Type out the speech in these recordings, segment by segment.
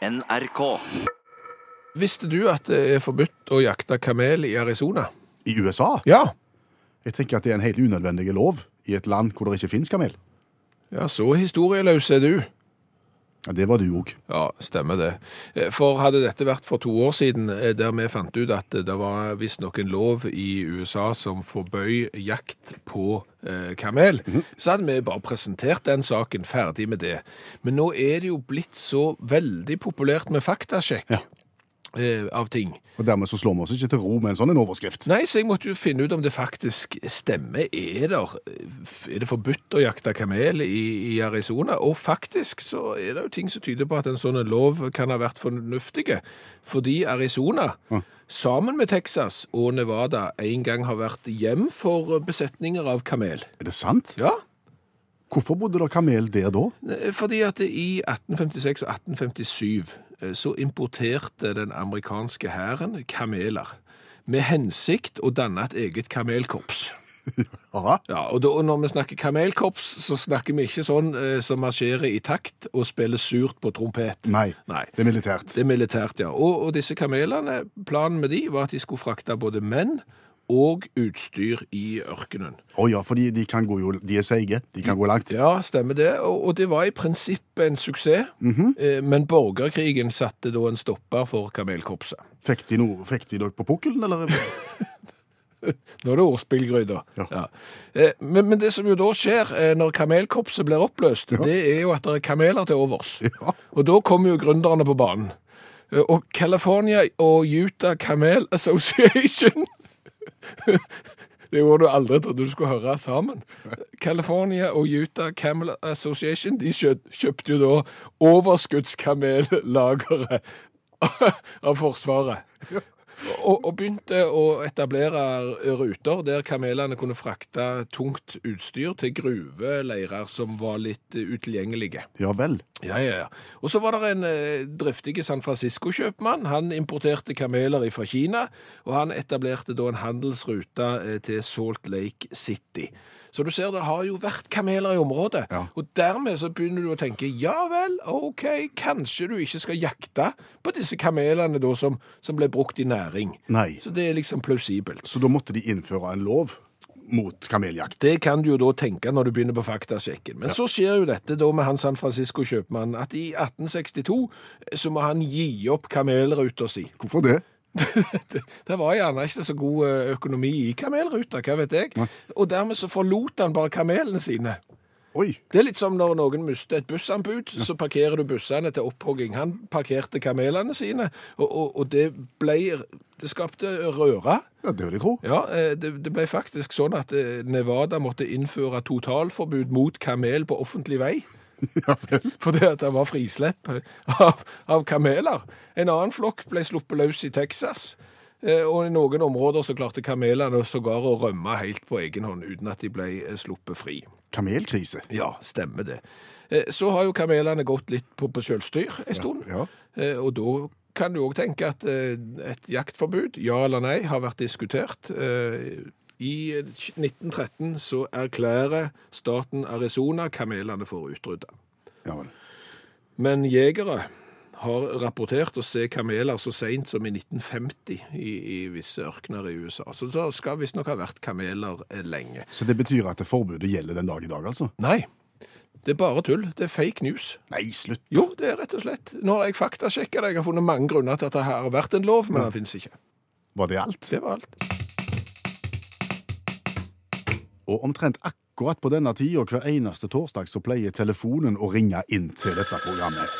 NRK. Visste du at det er forbudt å jakte kamel i Arizona? I USA? Ja. Jeg tenker at det er en helt unødvendig lov i et land hvor det ikke finnes kamel. Ja, så historieløs er du. Ja, Det var du òg. Ja, stemmer det. Eh, For hadde dette vært for to år siden, eh, der vi fant ut at det var visstnok en lov i USA som forbøy jakt på eh, kamel, så hadde vi bare presentert den saken ferdig med det. Men nå er det jo blitt så veldig populært med faktasjekk Ja. Eh, av ting. Og dermed så slår vi oss ikke til ro med en sånn en overskrift. Nei, så jeg måtte jo finne ut om det faktisk stemmer. Er det, er det forbudt å jakte kamel i, i Arizona? Og faktisk så er det jo ting som tyder på at en sånn lov kan ha vært fornuftige. Fordi Arizona, sammen med Texas og Nevada, en gang har vært hjem for besetninger av kamel. Er det sant? Ja, Hvorfor bodde det kamel der da? fordi at i 1856 og 1857 eh, så importerte den amerikanske hæren kameler med hensikt å danne et eget kamelkorps. Ja. Ja, og, da, og når vi snakker kamelkorps, så snakker vi ikke sånn eh, som marsjerer i takt og spiller surt på trompet. Nei, Nei. det er militært. Det er militært, ja. Og, og disse kamelene, planen med de var at de skulle frakte både menn og utstyr i ørkenen. Å ja, for de kan gå jo, de er seige, de kan gå langt. Ja, stemmer det. Og, og det var i prinsippet en suksess. eh, men borgerkrigen satte da en stopper for kamelkorpset. Fikk de, noe, fikk de dere på pukkelen, eller? Nå er det ordspillgryta. Ja. Ja. Eh, men, men det som jo da skjer eh, når kamelkorpset blir oppløst, det er jo at det er kameler til overs. Ja. Og da kommer jo gründerne på banen. Og California og Utah Camel Association Det gjorde du aldri trodde du skulle høre sammen. California og Utah Camel Association de kjøpte jo da overskuddskamellageret av Forsvaret. Og, og begynte å etablere ruter der kamelene kunne frakte tungt utstyr til gruveleirer som var litt utilgjengelige. Ja vel. Ja, ja, ja. Og så var det en eh, driftig San Francisco-kjøpmann. Han importerte kameler fra Kina, og han etablerte da en handelsrute eh, til Salt Lake City. Så du ser, det har jo vært kameler i området. Ja. Og dermed så begynner du å tenke, ja vel, ok, kanskje du ikke skal jakte på disse kamelene da som, som ble brukt i næring. Nei. Så det er liksom plausibelt. Så da måtte de innføre en lov mot kameljakt. Det kan du jo da tenke når du begynner på faktasjekken. Men så skjer jo dette da med han San Francisco-kjøpmannen, at i 1862 så må han gi opp kamelruta si. Hvorfor det? Det var gjerne ikke så god eh, økonomi i kamelruta, hva vet jeg. Og dermed så forlot han bare kamelene sine. Oi. Det er litt som når noen mister et bussanbud, så parkerer du bussene til opphogging. Han parkerte kamelene sine, og, og, og det ble Det skapte røre. Ja, det vil jeg tro. Ja, eh, det, det ble faktisk sånn at eh, Nevada måtte innføre totalforbud mot kamel på offentlig vei. Ja. Fordi at det var frislepp av, av kameler. En annen flokk ble sluppet løs i Texas. eh, Og i noen områder så klarte kamelene sågar å rømme helt på egen hånd uten at de ble eh, sluppet fri. Kamelkrise. Ja, stemmer det. Eh, Så har jo kamelene gått litt på, på selvstyr en stund. Ja. ja. Og da kan du òg tenke at et jaktforbud, ja eller nei, har vært diskutert. Eh, I 1913 så erklærer staten Arizona kamelene for utrydda. Ja vel. Men jegere har rapportert å se kameler så seint som i 1950 i, i visse ørkener i USA. Så det skal visstnok ha vært kameler eh, lenge. Så det betyr at det forbudet gjelder den dag i dag, altså? Nei, det er bare tull. Det er fake news. Nei, slutt. Jo, det er rett og slett. Nå har jeg faktasjekka det. Jeg har funnet mange grunner til at det har vært en lov, men den finnes ikke. Var det alt? Det var alt. Og omtrent akkurat på denne tida hver eneste torsdag så pleier telefonen å ringe inn til dette programmet.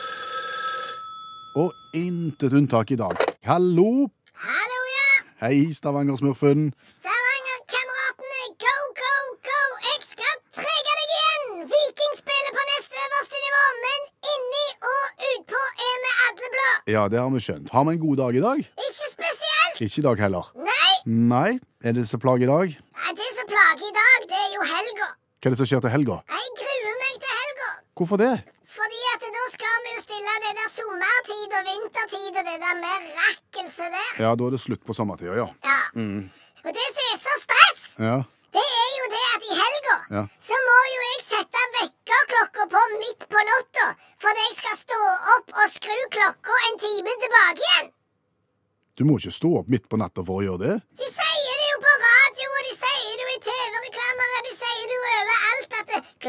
Og intet unntak i dag. Hallo! Hallo, ja! Hei, Stavanger-smurfen. Stavanger-kameratene, go, go, go! Jeg skal trege deg igjen! Viking spiller på neste øverste nivå, men inni og utpå er vi alle blå. Ja, det har vi skjønt. Har vi en god dag i dag? Ikke spesielt. Ikke i dag heller. Nei, Nei. Er det så plag i dag? Nei, det som plager i dag, det er jo helga. Hva er det som skjer til helga? Jeg gruer meg til helga. Hvorfor det? Fordi at da skal vi jo stille det der sommertid og vintertid og det der merakelset der. Ja, da er det slutt på sommertida, ja. Ja. Og det som er så stress, Ja. det er jo det at i helga Ja. så må jo jeg sette vekkerklokka på midt på natta fordi jeg skal stå opp og skru klokka en time tilbake igjen. Du må ikke stå opp midt på natta for å gjøre det. De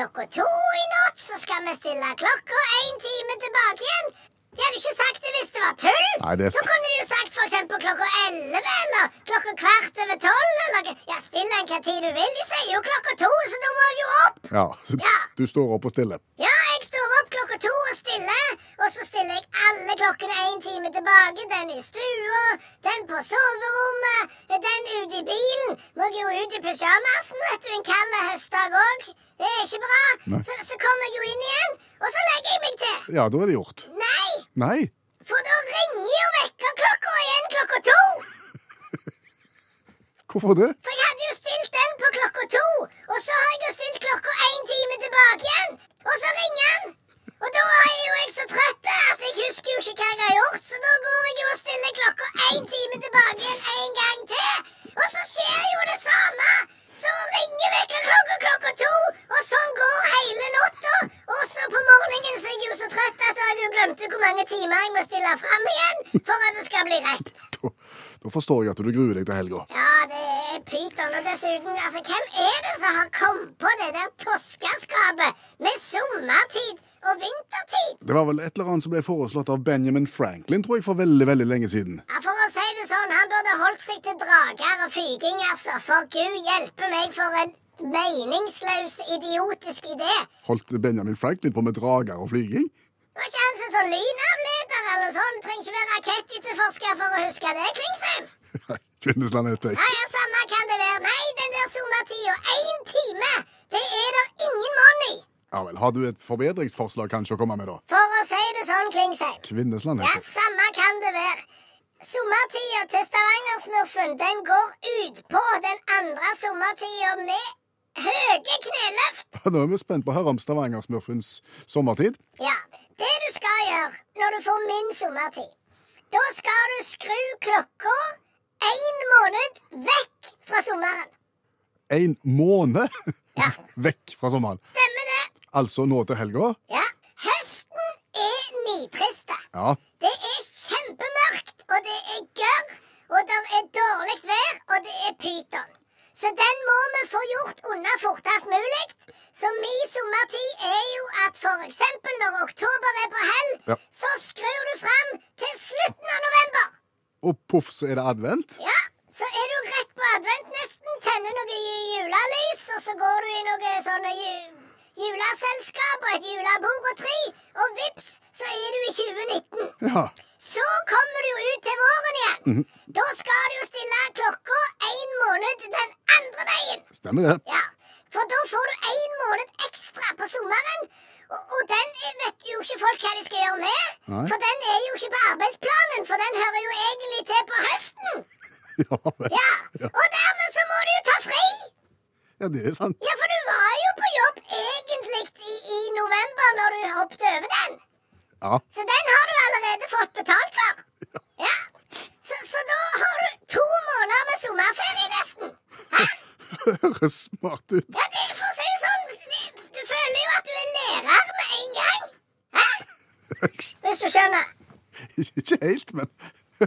klokka to i natt så skal vi stille klokka en time tilbake igjen. De hadde jo ikke sagt det hvis det var tull. Nei, det Så kunne de jo sagt eksempel klokka elleve eller klokka kvart over tolv eller Ja, still den hva tid du vil. De sier jo klokka to, så da må jeg jo opp. Ja, så Ja. Du står opp og stiller. Ja, jeg står opp klokka to og stiller, og så stiller jeg alle klokkene en time tilbake. Den i stua, den på soverommet, den ute i bilen. Må jeg jo ut i pysjamasen, vet du, en kald høstdag òg. Det er ikke bra. Så, så kommer jeg jo inn igjen, og så legger jeg meg til. Ja, da er det gjort. Nei, Nei. for da ringer jo vekkerklokka igjen klokka to. Hvorfor det? For jeg hadde jo stilt den på klokka to, og så har jeg jo stilt klokka en time tilbake igjen. Og så ringer han. Og da er jo jeg så trøtt at jeg husker jo ikke hva jeg har gjort, så da går jeg jo og stiller klokka en time tilbake igjen en gang til. Og så skjer jo det samme. Så ringer vekkerklokka klokka to, og sånn går hele natta. Og så på morgenen så er jeg jo så trøtt at jeg jo glemte hvor mange timer jeg må stille fram igjen for at det skal bli rett. Da, da forstår jeg at du gruer deg til helga. Ja, det er pyton. Og dessuten, altså, hvem er det som har kommet på det der toskeskapet med sommertid og vintertid? Det var vel et eller annet som ble foreslått av Benjamin Franklin, tror jeg, for veldig, veldig lenge siden. Ja, For å si det sånn, han burde holdt seg til drager og fyging, altså. For Gud hjelpe meg for en meningsløs, idiotisk idé. Holdt Benjamin Franklin på med drager og flyging? Var ikke han som sånn lynavleder eller noe sånt? Trenger ikke være rakettetterforsker for å huske det, Klingsheim. Kvinnesland heter Ja, jeg. ja, samme kan det være. Nei, den der sommertida, én time, det er der ingen monn i. Ja vel, Har du et forbedringsforslag kanskje å komme med, da? For å si det sånn, Klingsheim. Kvinnesland heter jeg. samme kan det være. Sommertida til Stavanger-smurfen, den går ut på den andre sommertida med høye kneløft. Nå er vi spent på å høre om Stavanger-smurfens sommertid. Ja, det du skal gjøre når du får min sommertid, da skal du skru klokka en måned vekk fra sommeren. En måned Ja, vekk fra sommeren. stemmer det. Altså nå til helga. Ja, høsten er nitriste. Ja, Det er kjempemørkt, og det er gørr, og det er dårlig vær, og det er pyton. Så den må vi få gjort unna fortest mulig. Så min sommertid er jo at eksempel når oktober er på hell, Ja. så skrur du fram til slutten av november. Og poff, så er det advent. Ja, så er du rett på advent nesten, tenner noe julelys, og så går du i noe sånne ju juleselskap og et julebord og tre, og vips, så er du i 2019. Ja. Så kommer du ut til våren igjen. Da skal du jo stille klokka en måned den andre veien. Stemmer det. Ja, For da får du en måned ekstra på sommeren. Og, og den vet jo ikke folk hva de skal gjøre med. Nei. For den er jo ikke på arbeidsplanen, for den hører jo egentlig til på høsten. Ja. Ja, Og dermed så må du jo ta fri. ja, det er sant. Ja, for du var jo på jobb egentlig i, i november når du hoppet over den. Ja. Så den har du allerede fått betalt for. Ja. Så, så da har du to måneder med sommerferie nesten. Hæ? Høres smart ut. Ja, det, for å si det sånn, jo at du er lærer med en gang. Hæ? Hvis du skjønner. Ikke helt, men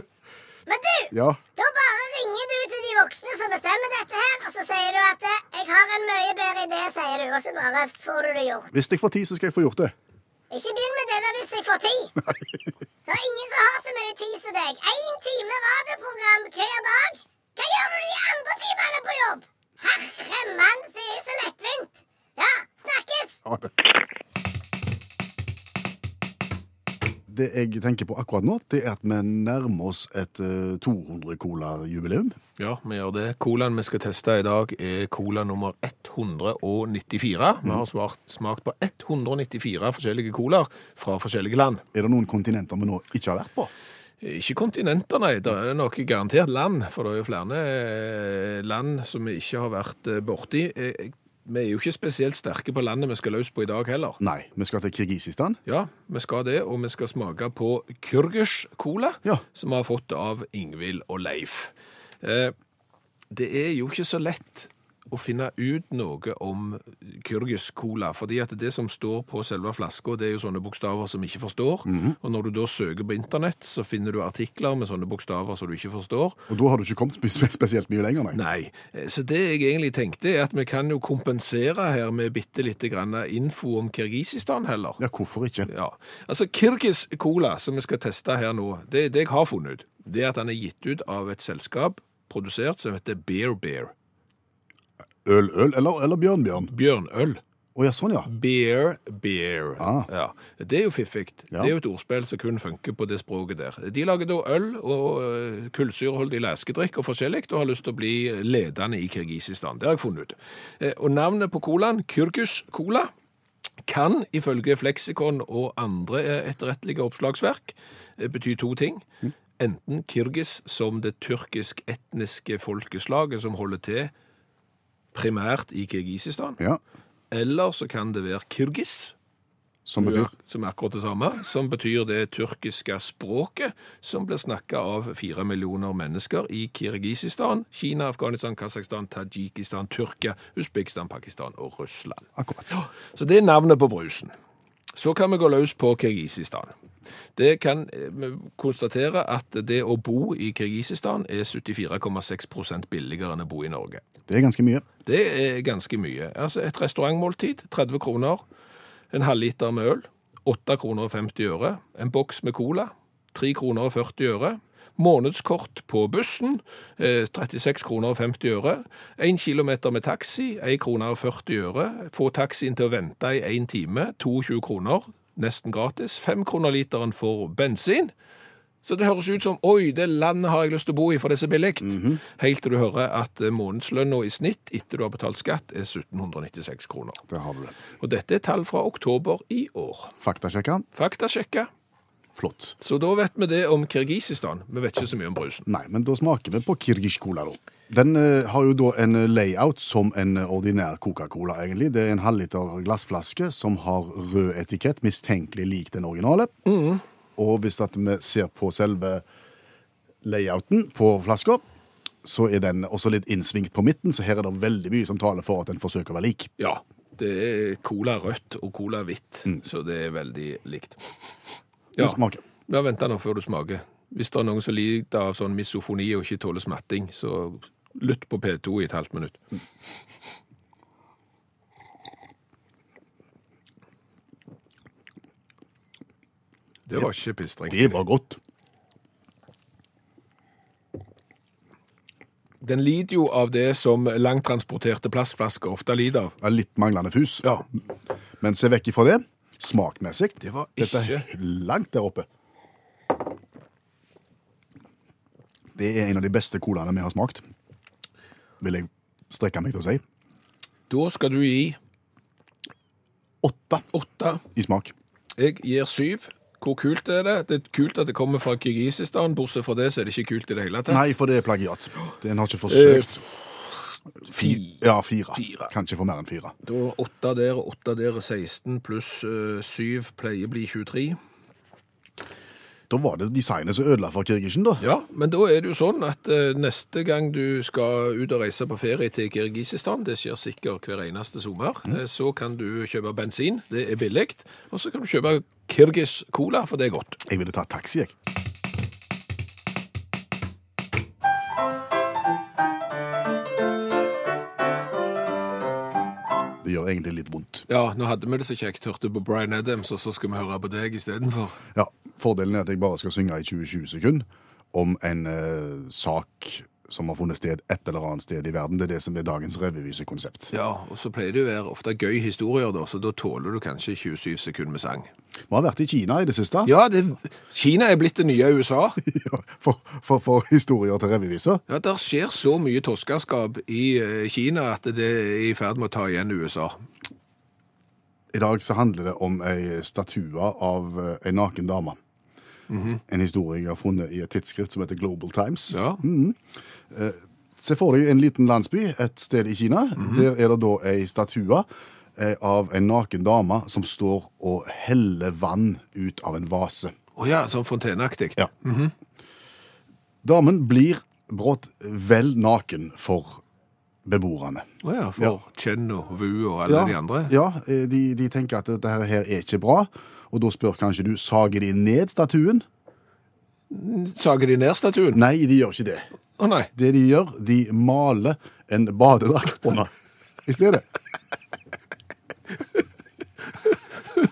Men du, ja. da bare ringer du til de voksne som bestemmer dette her, og så sier du at eh, 'jeg har en mye bedre idé', sier du, og så bare får du det gjort. Hvis jeg får tid, så skal jeg få gjort det. Ikke begynn med det der hvis jeg får tid. Det er ingen som har så mye tid som deg. Én time radioprogram hver dag. Hva gjør du de andre timene på jobb? Herre mann, det er så lettvint. Ja, snakkes. Ha det. Det jeg tenker på akkurat nå, det er at vi nærmer oss et eh, 200 Cola-jubileum. Ja, vi gjør det. Colaen vi skal teste i dag er cola nummer 194. Vi har svart, smakt på 194 forskjellige colaer fra forskjellige land. Er det noen kontinenter vi nå ikke har vært på? Ikke kontinenter, nei. Det er nok garantert land, for det er jo flere eh, land som vi ikke har vært eh, borti. Eh, Vi er jo ikke spesielt sterke på landet vi skal løs på i dag heller. Nei, vi skal til Kirgisistan. Ja, vi skal det, og vi skal smake på Kyrgyz cola, Ja. som vi har fått av Ingvild og Leif. Eh, det er jo ikke så lett å finne ut noe om Kyrgyz Cola, fordi at det som står på selve flaska, det er jo sånne bokstaver som ikke forstår. Og når du da søker på internett, så finner du artikler med sånne bokstaver som du ikke forstår. Og da har du ikke kommet spesielt mye lenger, nei. Nei, så det jeg egentlig tenkte er at vi kan jo kompensere her med bitte lite grann info om Kirgisistan heller. Ja, hvorfor ikke? Ja, altså Kyrgyz Cola, som vi skal teste her nå, det, det jeg har funnet ut, det er at den er gitt ut av et selskap produsert som heter Bear Bear. Øl, øl eller, eller bjørnbjørn? Bjørnøl. Å ja, sånn ja. Beer, beer. Ah. Ja, det er jo fiffig. Ja. Det er jo et ordspill som kun funker på det språket der. De lager da øl og øh, kullsyreholdig læskedrikk og forskjellig, og har lyst til å bli ledende i Kirgisistan. Det har jeg funnet ut. Eh, Og navnet på colaen, Kyrgyz Cola, kan ifølge Fleksikon og andre eh, etterrettelige oppslagsverk eh, bety to ting. Enten Kirgis som det tyrkisk-etniske folkeslaget som holder til primært i Kirgisistan, ja. eller så kan det være kirgis. Som betyr som er akkurat det samme, som betyr det tyrkiske språket som blir snakka av fire millioner mennesker i Kirgisistan, Kina, Afghanistan, Kasakhstan, Tadsjikistan, Tyrkia, Usbekistan, Pakistan og Russland. akkurat. Så det er navnet på brusen. Så kan vi gå løs på Kirgisistan. Det kan eh, vi konstatere at det å bo i Kirgisistan er 74,6% billigere enn å bo i Norge. Det er ganske mye. Det er ganske mye. Altså et restaurantmåltid, 30 kroner. En halvliter med øl, 8 kroner og 50 øre. En boks med cola, 3 kroner og 40 øre. Månedskort på bussen, eh, 36 kroner og 50 øre. 1 kilometer med taxi, 1 kroner og 40 øre. Få taxien til å vente i 1 time, 22 kroner, nesten gratis. 5 kroner literen for bensin. Så det høres ut som oi, det landet har jeg lyst til å bo i, for det er så billig. Helt til du hører at eh, månedslønna i snitt etter du har betalt skatt, er 1796 kroner. Det har du det. Og dette er tall fra oktober i år. Faktasjekka. Faktasjekka. Flott. Så da vet vi det om Kirgisistan. Vi vet ikke så mye om brusen. Nei, men da smaker vi på Kirgish Cola, da. Den eh, har jo da en layout som en ordinær Coca-Cola, egentlig. Det er en halvliter glassflaske som har rød etikett, mistenkelig lik den originale. Og hvis at vi ser på selve layouten på flaska, så er den også litt innsvingt på midten, så her er det veldig mye som taler for at den forsøker å være lik. Ja, det er cola rødt og cola hvitt, så det er veldig likt. Den smake. Ja, vent nå før du smaker. Hvis det er noen som lider av sånn misofoni og ikke tåler smatting, så lytt på P2 i et halvt minutt. Det var ikke pistring. Det var godt. Den lider jo av det som langtransporterte plastflasker ofte lider av. Litt manglende fus. Ja. Men se vekk ifra det. Smakmessig. Det var Dette ikke- er langt der oppe. Det er en av de beste colaene vi har smakt. Vil jeg strekke meg til å si. Da skal du gi Åtte åtte. i smak. Jeg gir syv. Hvor kult er det? Det er kult at det kommer fra Kirgisistan. Bortsett fra det så er det ikke kult i det hele tatt. Nei, for det er plagiat. Den har ikke forsøkt. Fi- Ja, fire. Fire. Kanskje for mer enn fire. Da åtte der og åtte der er 16, pluss øh, syv pleier å bli 23. Da var det designet som ødela for Kirgisjen, da. Ja, men da er det jo sånn at øh, neste gang du skal ut og reise på ferie til Kirgisistan, det skjer sikkert hver eneste sommer, eh, så kan du kjøpe bensin, det er billig, og så kan du kjøpe Kirgis Cola, for det er godt. Jeg ville tatt taxi, jeg. Gjør egentlig litt vondt. Ja, nå hadde vi det så kjekt, hørte på Brian Adams, og så skal vi høre på deg istedenfor. Ja, Fordelen er at jeg bare skal synge i 20-20 sekunder om en eh, sak som har funnet sted et eller annet sted i verden. Det er det som er dagens revyvisekonsept. Ja, og så pleier det jo å være ofte gøy historier, da, så da tåler du kanskje 27 sekunder med sang. Vi har vært i Kina i det siste. Ja, det, Kina er blitt det nye USA. Ja, for, for, for historier til revyviser. Ja, Der skjer så mye toskeskap i eh, Kina at det er i ferd med å ta igjen USA. I dag så handler det om ei statue av eh, ei naken dame. En historie jeg har funnet i et tidsskrift som heter Global Times. Ja, Se for deg en liten landsby et sted i Kina. Der er det da ei statue eh, av en naken dame som står og heller vann ut av en vase. Å ja sånn fonteneaktig. Ja. Damen blir brått vel naken for beboerne. Å ja, for Ja. Chen og Wu og alle de andre. Ja, eh, de, de tenker at dette her er ikke bra, og da spør kanskje du, sager de ned statuen? Sager de ned statuen? Nei, de gjør ikke det. Å nei. Det de gjør, de maler en badedrakt på henne i stedet.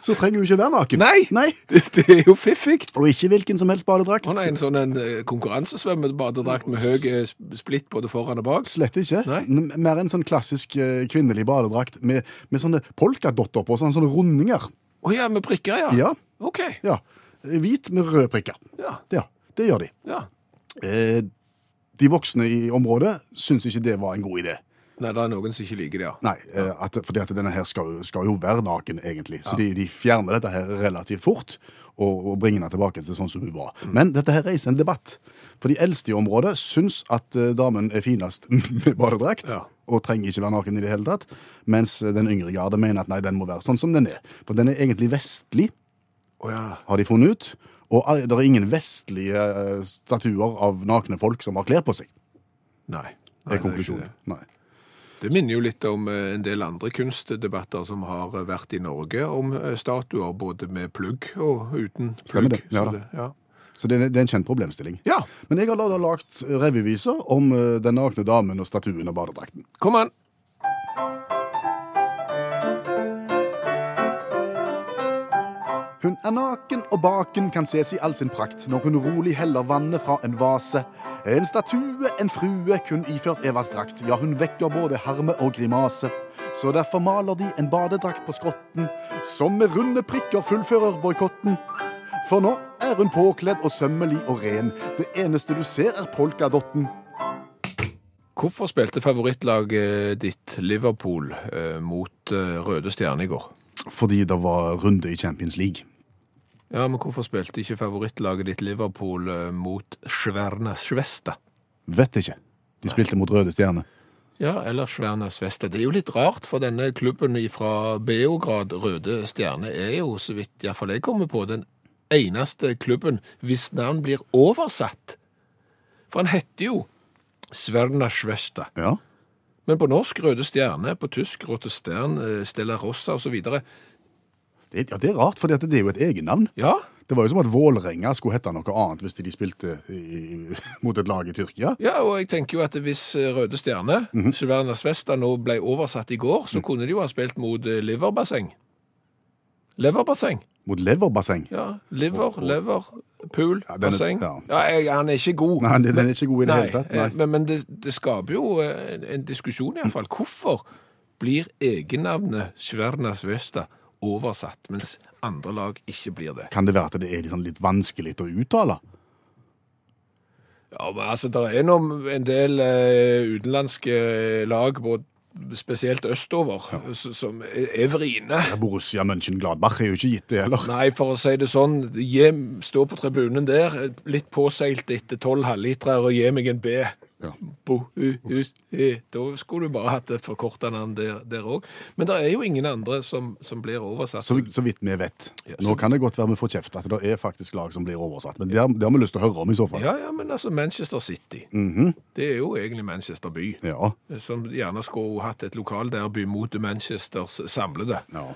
Så trenger hun ikke være naken. Nei! Det, det er jo fiffig. Og ikke hvilken som helst badedrakt. Å nei, en sånn en eh, konkurransesvømmebadedrakt med høy eh, splitt både foran og bak. Slett ikke. Nei. N- Mer en sånn klassisk eh, kvinnelig badedrakt med, med sånne polkadotter på, sånne, sånne rundinger. Å ja, med prikker, ja. Ja, OK. ja. Hvit med røde prikker. Ja. Ja, det gjør de. ja. Eh, de voksne i området syns ikke det var en god idé. Nei, det er noen som ikke liker det, ja. Nei, eh, at, fordi at denne her skal, skal jo være naken, egentlig. Så de, de fjerner dette her relativt fort og, og bringer den tilbake til sånn som hun var. Men dette her reiser en debatt. For de eldste i området syns at eh, damen er finest med badedrakt. Ja. Og trenger ikke være naken i det hele tatt. Mens den yngre garde mener at nei, den må være sånn som den er. For den er egentlig vestlig, oh, ja. har de funnet ut. Og det er ingen vestlige eh, statuer av nakne folk som har klær på seg. Nei. Det er konklusjonen. Nei. Det. minner jo litt om eh, en del andre kunstdebatter som har eh, vært i Norge om statuer, både med plugg og uten plugg. Stemmer det. Ja Så da. ja. Så det, det er en kjent problemstilling. ja, Men jeg har da lagt revyviser om den nakne damen og statuen og badedrakten. kom an. Hun er naken og baken kan ses i all sin prakt når hun rolig heller vannet fra en vase. En statue, en frue, kun iført Evas drakt. Ja, hun vekker både harme og grimase. Så derfor maler de en badedrakt på skrotten, som med runde prikker fullfører boikotten. For nå er hun påkledd og sømmelig og ren. Det eneste du ser, er polkadotten. Hvorfor spilte favorittlaget ditt Liverpool eh, mot eh, Røde Stjerne i går? Fordi det var runde i Champions League. Ja, men hvorfor spilte ikke favorittlaget ditt Liverpool eh, mot Sverna Svesta? Vet ikke. De spilte mot Røde Stjerne. Ja, eller Sverna Svesta. Det er jo litt rart, for denne klubben fra Beograd, Røde Stjerne, er jo, så vidt iallfall jeg kommer på, den eneste klubben hvis navn blir oversatt. For han heter jo Sverna Svesta. Ja. Men på norsk Røde Stjerne, på tysk Rote Stern, eh, Stella Rossa osv. Det, ja, det er rart, for det er jo et egennavn. Ja, Det var jo som at Vålerenga skulle hete noe annet hvis de spilte i, mot et lag i Tyrkia. Ja, og jeg tenker jo at hvis eh, Røde Stjerne, mm Svesta, nå ble oversatt i går, så kunne de jo ha spilt mot eh, Liverbasseng. Leverbasseng. Mot leverbasseng. Ja, liver, lever, pool, Ja, basseng. ja. Ja, han er ikke god. Nei, den er ikke god i det hele tatt. eh, Nei. Men, men det, det skaper jo en, en diskusjon iallfall. Hvorfor blir egennavnet Sverna Svesta oversatt, mens andre lag ikke blir det? Kan det være at det er litt sånn vanskelig å uttale? Ja, men altså, det er nå en del eh, utenlandske lag, både spesielt østover, s- som er, er vriene. Borussia Mönchengladbach er jo ikke gitt det heller. Nei, for å si det sånn, gi, stå på tribunen der, litt påseilt etter tolv halvlitere, og gi meg en B. Ja. Bo, u, us, e. Da skulle du bare hatt et forkorta navn der òg. Men det er jo ingen andre som, som blir oversatt. Så, så vidt vi vet. Ja, Nå kan det godt være vi får kjeft at det er faktisk lag som blir oversatt. Men det har, det har vi lyst til å høre om i så fall. Ja, ja, men altså Manchester City. Det er jo egentlig Manchester by. Ja. Som gjerne skulle hatt et lokalderby mot Manchesters samlede. ja.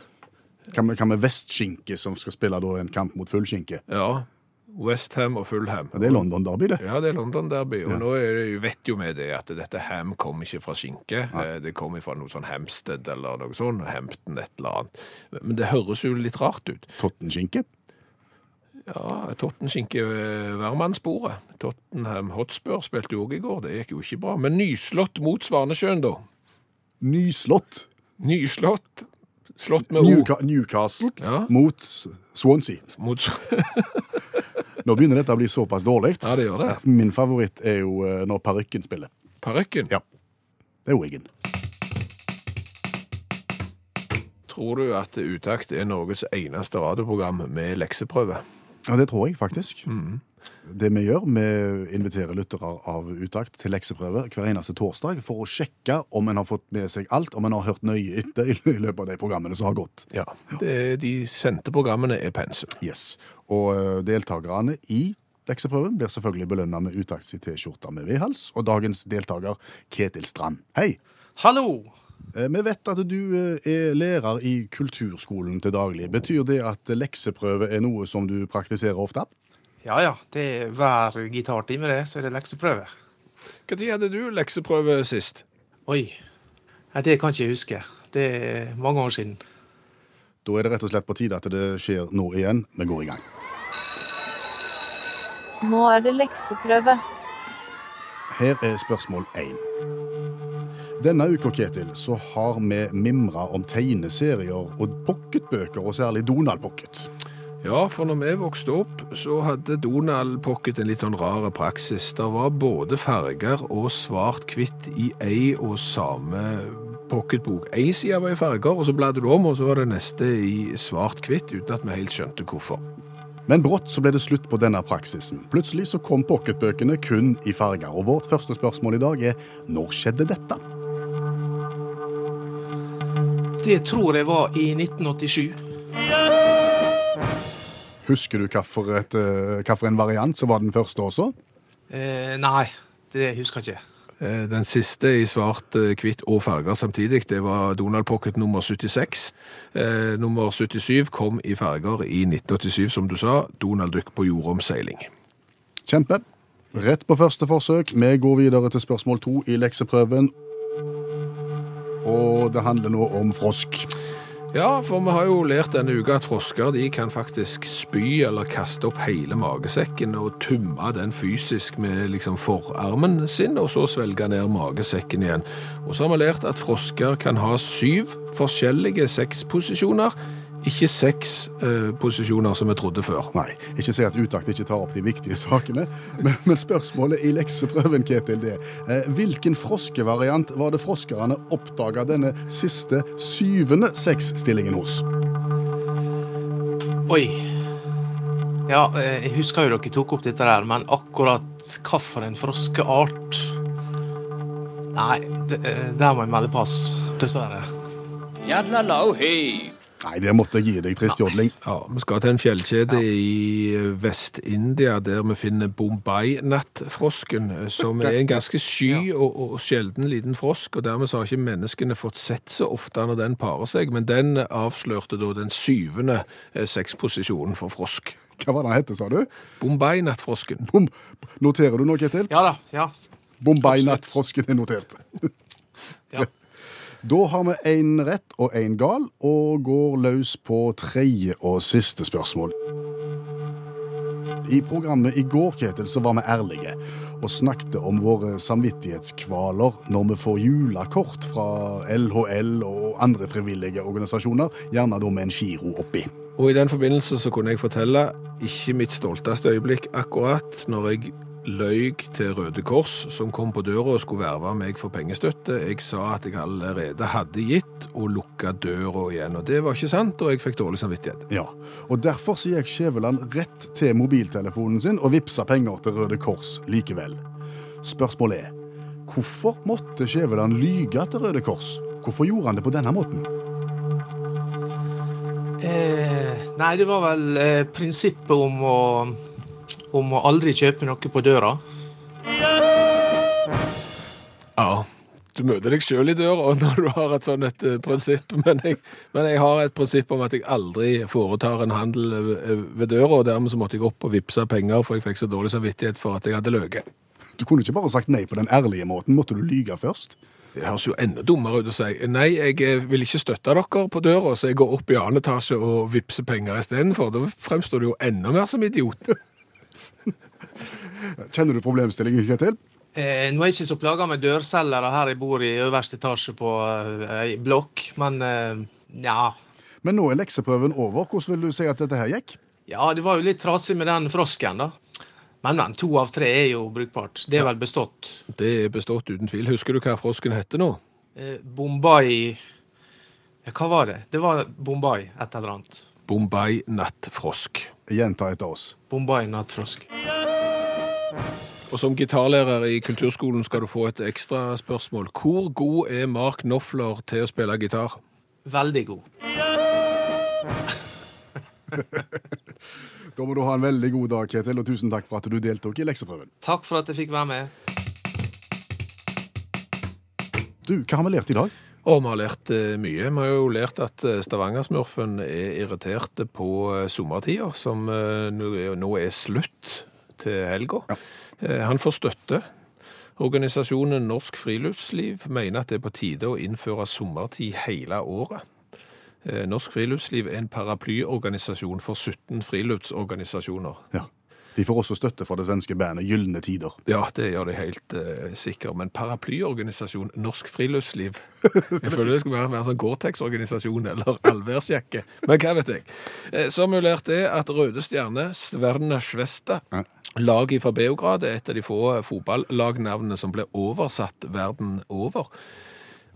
Kan vi, kan vi vestskinke som skal spille en kamp mot fullskinke? Ja. Westham og Fulham. Ja, det er London Derby, det. Ja, det er London Derby. Og nå er det, vet jo vi det at dette ham kommer ikke fra skinke. Ja. Det kommer fra noe sånn Hampstead eller noe sånt. Hampton, et eller annet. Men det høres jo litt rart ut. Tottenskinke. Ja, Tottenskinke eh, hvermannssporet. Tottenham Hotspur spilte jo òg i går. Det gikk jo ikke bra. Men nyslått mot Svanesjøen, da. Nyslått. Nyslått. Slått med O. Newca Newcastle Ja. mot Swansea. Mot... Nå begynner dette å bli såpass dårlig. Ja, det gjør det. Min favoritt er jo eh, når parykken spiller. Parykken. Ja. Det er Wiggen. Tror du at Utakt er Norges eneste radioprogram med lekseprøve? Ja, det tror jeg faktisk. Det vi gjør, vi inviterer lyttere av Utakt til lekseprøve hver eneste torsdag for å sjekke om en har fått med seg alt, om en har hørt nøye etter i løpet av de programmene som har gått. Ja. Det, de sendte programmene er pensum. Yes. Og eh, deltakerne i lekseprøven blir selvfølgelig belønna med Utakt i T-skjorte med vedhals, og dagens deltaker Ketil Strand. Hei! Hallo! Eh, Vi vet at du eh, er lærer i kulturskolen til daglig. Betyr det at lekseprøve er noe som du praktiserer ofte? Ja ja, det er hver gitartime det, så er det lekseprøve. Når hadde du lekseprøve sist? Oi. Nei, det kan ikke jeg huske. Det er mange år siden. Da er det rett og slett på tide at det skjer nå igjen. Vi går i gang. Nå er det lekseprøve. Her er spørsmål én. Denne uka, Ketil, så har vi mimra om tegneserier og pocketbøker, og særlig Donald Pocket. Ja, for når vi vokste opp, så hadde Donald Pocket en litt sånn rar praksis. Det var både farger og svart-hvitt i ei og samme pocketbok. Ei side var i farger, og så bladde du om, og så var det neste i svart-hvitt, uten at vi helt skjønte hvorfor. Men brått så ble det slutt på denne praksisen. Plutselig så kom pocketbøkene kun i farger. Og vårt første spørsmål i dag er når skjedde dette? Det tror jeg var i 1987. Husker du hvilken variant som var den første også? Eh, nei, det husker jeg ikke. Eh, Den siste i svart, eh, hvitt og farger samtidig, det var Donald Pocket nummer 76. Eh, nummer 77 kom i farger i 1987, som du sa. Donald Duck på jordomseiling. Kjempe. Rett på første forsøk. Vi går videre til spørsmål to i lekseprøven. Og det handler nå om frosk. Ja, for vi har jo lært denne uka at frosker de kan faktisk spy eller kaste opp hele magesekken og tumme den fysisk med liksom forarmen sin, og så svelge ned magesekken igjen. Og så har vi lært at frosker kan ha syv forskjellige sexposisjoner, ikke seks eh, posisjoner som vi trodde før. Nei, ikke si at utakt ikke tar opp de viktige sakene. Men, men spørsmålet i lekseprøven, Ketil, det eh, hvilken froskevariant var det froskerne oppdaga denne siste syvende sexstillingen hos? Oi. Ja, eh, jeg husker jo dere tok opp dette der, men akkurat hvilken froskeart Nei, det, eh, der må jeg melde pass. Dessverre. Nei, det måtte jeg gi deg, trist jodling. Ja, Vi skal til en fjellkjede i Vest-India der vi finner Bombay-nattfrosken, som er en ganske sky og, og sjelden liten frosk. og Dermed har ikke menneskene fått sett så ofte når den parer seg, men den avslørte da den syvende eh, sexposisjonen for frosk. Hva var det hette, sa du? Bombay-nattfrosken. Bom. Noterer du noe, Ketil? Ja da. Ja. Bombay-nattfrosken er notert. ja. Da har vi én rett og én gal, og går løs på tredje og siste spørsmål. I programmet i går Ketil, så var vi ærlige og snakket om våre samvittighetskvaler når vi får julekort fra LHL og andre frivillige organisasjoner, gjerne da med en giro oppi. Og i den forbindelse så kunne jeg fortelle ikke mitt stolteste øyeblikk akkurat når jeg løy til Røde Kors, som kom på døra og skulle verve meg for pengestøtte. Jeg sa at jeg allerede hadde gitt, og lukka døra igjen. Og det var ikke sant, og jeg fikk dårlig samvittighet. Ja, og Derfor så gikk Skjæveland rett til mobiltelefonen sin og vippsa penger til Røde Kors likevel. Spørsmålet er hvorfor måtte Skjæveland lyge til Røde Kors? Hvorfor gjorde han det på denne måten? Eh, nei, det var vel eh, prinsippet om å om å aldri kjøpe noe på døra. Ja, du møter deg sjøl i døra når du har et sånt et eh, prinsipp, men jeg, men jeg har et prinsipp om at jeg aldri foretar en handel ved- ved døra, og dermed så måtte jeg opp og vippse penger, for jeg fikk så dårlig samvittighet for at jeg hadde løyet. Du kunne ikke bare sagt nei på den ærlige måten. Måtte du lyge først? Det høres jo enda dummere ut å si nei, jeg eh, vil ikke støtte dere på døra, så jeg går opp i annen etasje og vippser penger istedenfor. Da fremstår du jo enda mer som idiot. Kjenner du problemstillingen, Kjetil? Eh, nå er jeg ikke så plaga med dørselgere her jeg bor i øverste etasje på eh, blokk, men eh, ja. Men nå er lekseprøven over. Hvordan vil du si at dette her gikk? Ja, det var jo litt trasig med den frosken, da. Men, men. To av tre er jo brukbart. Det er vel bestått. Det er bestått uten tvil. Husker du hva frosken heter nå? Eh, Bombay Hva var det? Det var Bombay, et eller annet. Bombay nattfrosk. Gjenta etter oss. Bombay nattfrosk. Og som gitarlærer i kulturskolen skal du få et ekstra spørsmål. Hvor god er Mark Knopfler til å spille gitar? Veldig god. Da må du ha en veldig god dag, Ketil, og tusen takk for at du deltok i lekseprøven. Takk for at jeg fikk være med. Du, hva har vi lært i dag? Og vi har lært eh, mye. Vi har jo lært at Stavangersmurfen Stavanger-smurfen er irriterte på eh, sommertida, som eh, er- nå er slutt til helga. Ja. Han får støtte. Organisasjonen Norsk Friluftsliv mener at det er på tide å innføre sommertid hele året. Eh, Norsk Friluftsliv er en paraplyorganisasjon for 17 friluftsorganisasjoner. Ja. De får også støtte fra det svenske bandet Gylne Tider. Ja, det gjør de helt uh, sikkert. Men paraplyorganisasjon Norsk Friluftsliv Jeg føler det skulle være mer sånn Gore-Tex-organisasjon eller allværsjakke. Men hva vet jeg. Eh, Så har vi lært det at Røde Stjerne, Sverne Svesta, Ja. laget fra Beograd, er et av de få fotballagnavnene som ble oversatt verden over.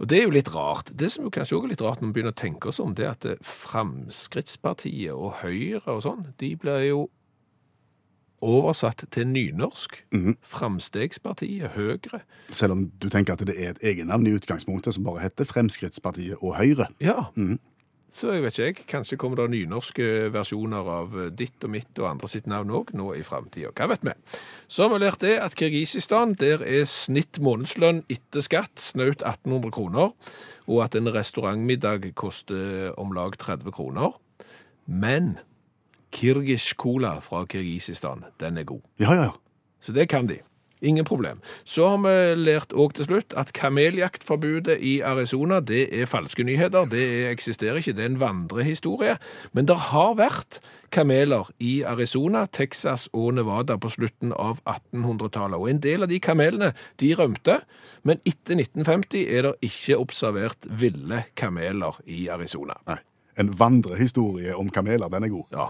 Og det er jo litt rart. Det som jo kanskje også er litt rart når vi begynner å tenke oss om, det er at eh, Fremskrittspartiet og Høyre og sånn, de blir jo oversatt til nynorsk. Framstegspartiet, Høyre. Selv om du tenker at det er et egennavn i utgangspunktet som bare heter Fremskrittspartiet og Høyre. Ja. Så jeg vet ikke, jeg. Kanskje kommer det nynorske versjoner av ditt og mitt og andre sitt navn òg nå i framtida. Hva vet vi? Så har vi lært det at Kirgisistan, der er snitt månedslønn etter skatt snaut 1800 kroner, og at en restaurantmiddag koster om lag 30 kroner. Men Kirgish cola fra Kirgisistan, den er god. Ja, ja, ja. Så det kan de. Ingen problem. Så har vi lært òg til slutt at kameljaktforbudet i Arizona det er falske nyheter. Det eksisterer ikke, det er en vandrehistorie. Men det har vært kameler i Arizona, Texas og Nevada på slutten av 1800-tallet. Og en del av de kamelene de rømte, men etter 1950 er det ikke observert ville kameler i Arizona. Nei. En vandrehistorie om kameler, den er god. Ja,